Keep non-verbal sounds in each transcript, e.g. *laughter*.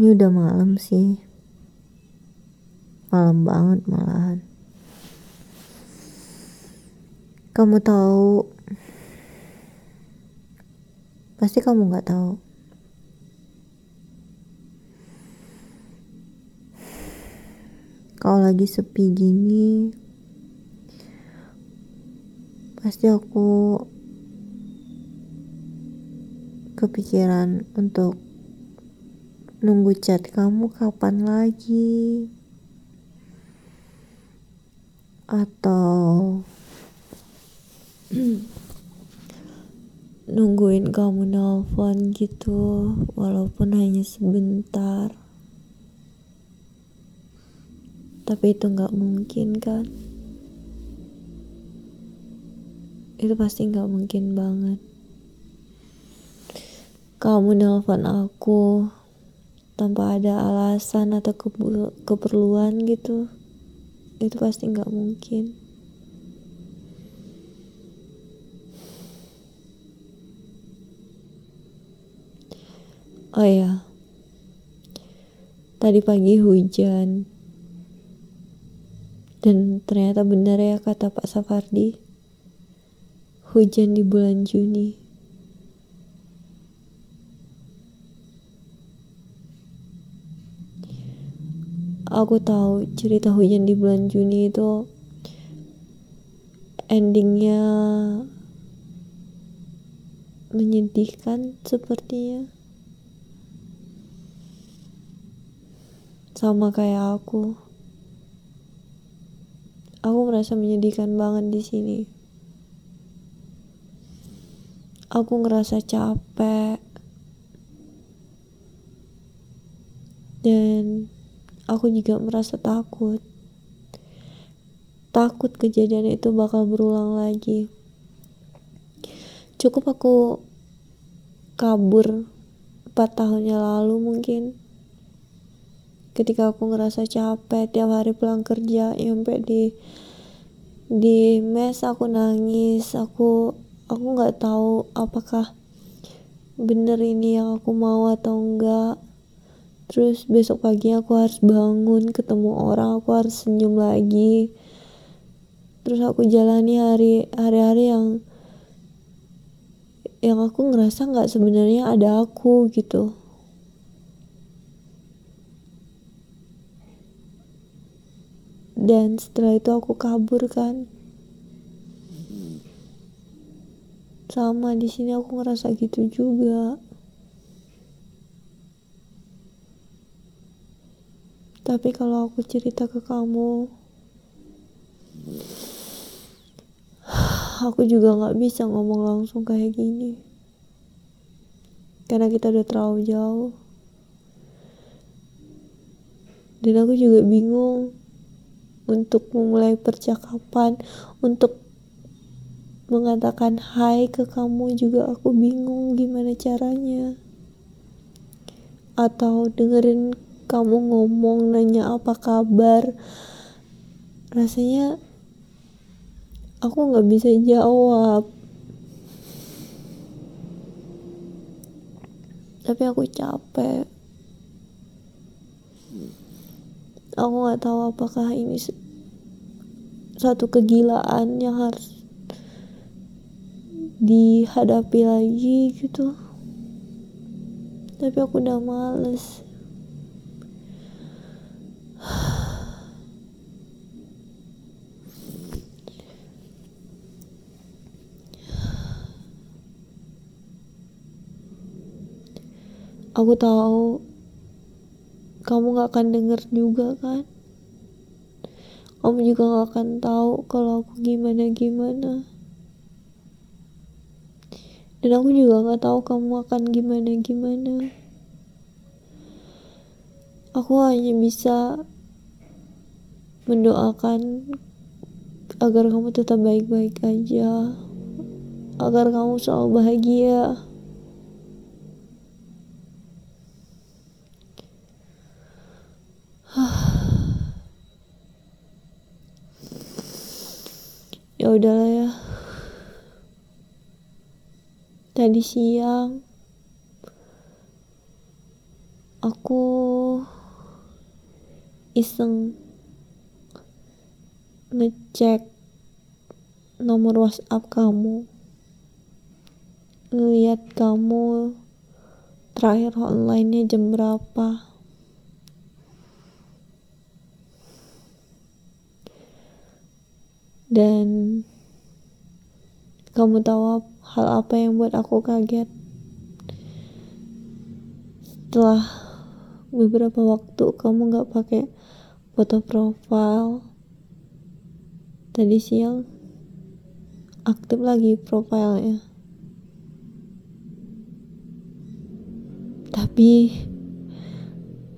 Ini udah malam sih. Malam banget malahan. Kamu tahu Pasti kamu nggak tahu. Kalau lagi sepi gini, pasti aku kepikiran untuk nunggu chat kamu kapan lagi? Atau *clears throat* nungguin kamu nelfon gitu walaupun hanya sebentar. Tapi itu nggak mungkin kan? Itu pasti nggak mungkin banget. Kamu nelfon aku tanpa ada alasan atau keperluan gitu itu pasti nggak mungkin. Oh ya tadi pagi hujan. Dan ternyata benar ya kata Pak Safardi hujan di bulan Juni aku tahu cerita hujan di bulan Juni itu endingnya menyedihkan sepertinya. Sama kayak aku. Aku merasa menyedihkan banget di sini. Aku ngerasa capek dan aku juga merasa takut. Takut kejadian itu bakal berulang lagi. Cukup aku kabur 4 tahun lalu mungkin. Ketika aku ngerasa capek tiap hari pulang kerja sampai di di mes aku nangis aku aku nggak tahu apakah bener ini yang aku mau atau enggak terus besok pagi aku harus bangun ketemu orang aku harus senyum lagi. Terus aku jalani hari hari-hari yang yang aku ngerasa nggak sebenarnya ada aku gitu. Dan setelah itu aku kabur kan. Sama di sini aku ngerasa gitu juga Tapi kalau aku cerita ke kamu, aku juga gak bisa ngomong langsung kayak gini. Karena kita udah terlalu jauh. Dan aku juga bingung untuk memulai percakapan, untuk mengatakan hai ke kamu juga aku bingung gimana caranya. Atau dengerin kamu ngomong nanya apa kabar. Rasanya aku nggak bisa jawab. Tapi aku capek. Aku nggak tahu apakah ini satu kegilaan yang harus dihadapi lagi gitu. Tapi aku udah males aku tahu. Kamu gak akan denger juga kan? Kamu juga gak akan tahu kalau aku gimana gimana dan aku juga gak tahu kamu akan gimana gimana aku hanya bisa mendoakan agar kamu tetap baik-baik aja. Agar kamu selalu bahagia ya udahlah ya. Tadi siang aku iseng ngecek nomor WhatsApp kamu. Ngeliat kamu terakhir online-nya jam berapa dan kamu tahu hal apa yang buat aku kaget? Setelah beberapa waktu kamu gak pakai foto profile tadi siang aktif lagi profilnya. Tapi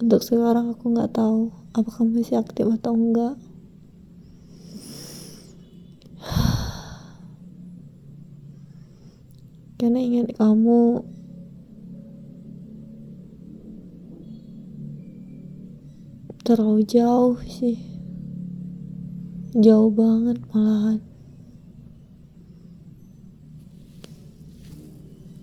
untuk sekarang aku nggak tahu apakah masih aktif atau enggak karena ingat kamu. Terlalu jauh sih. Jauh banget malahan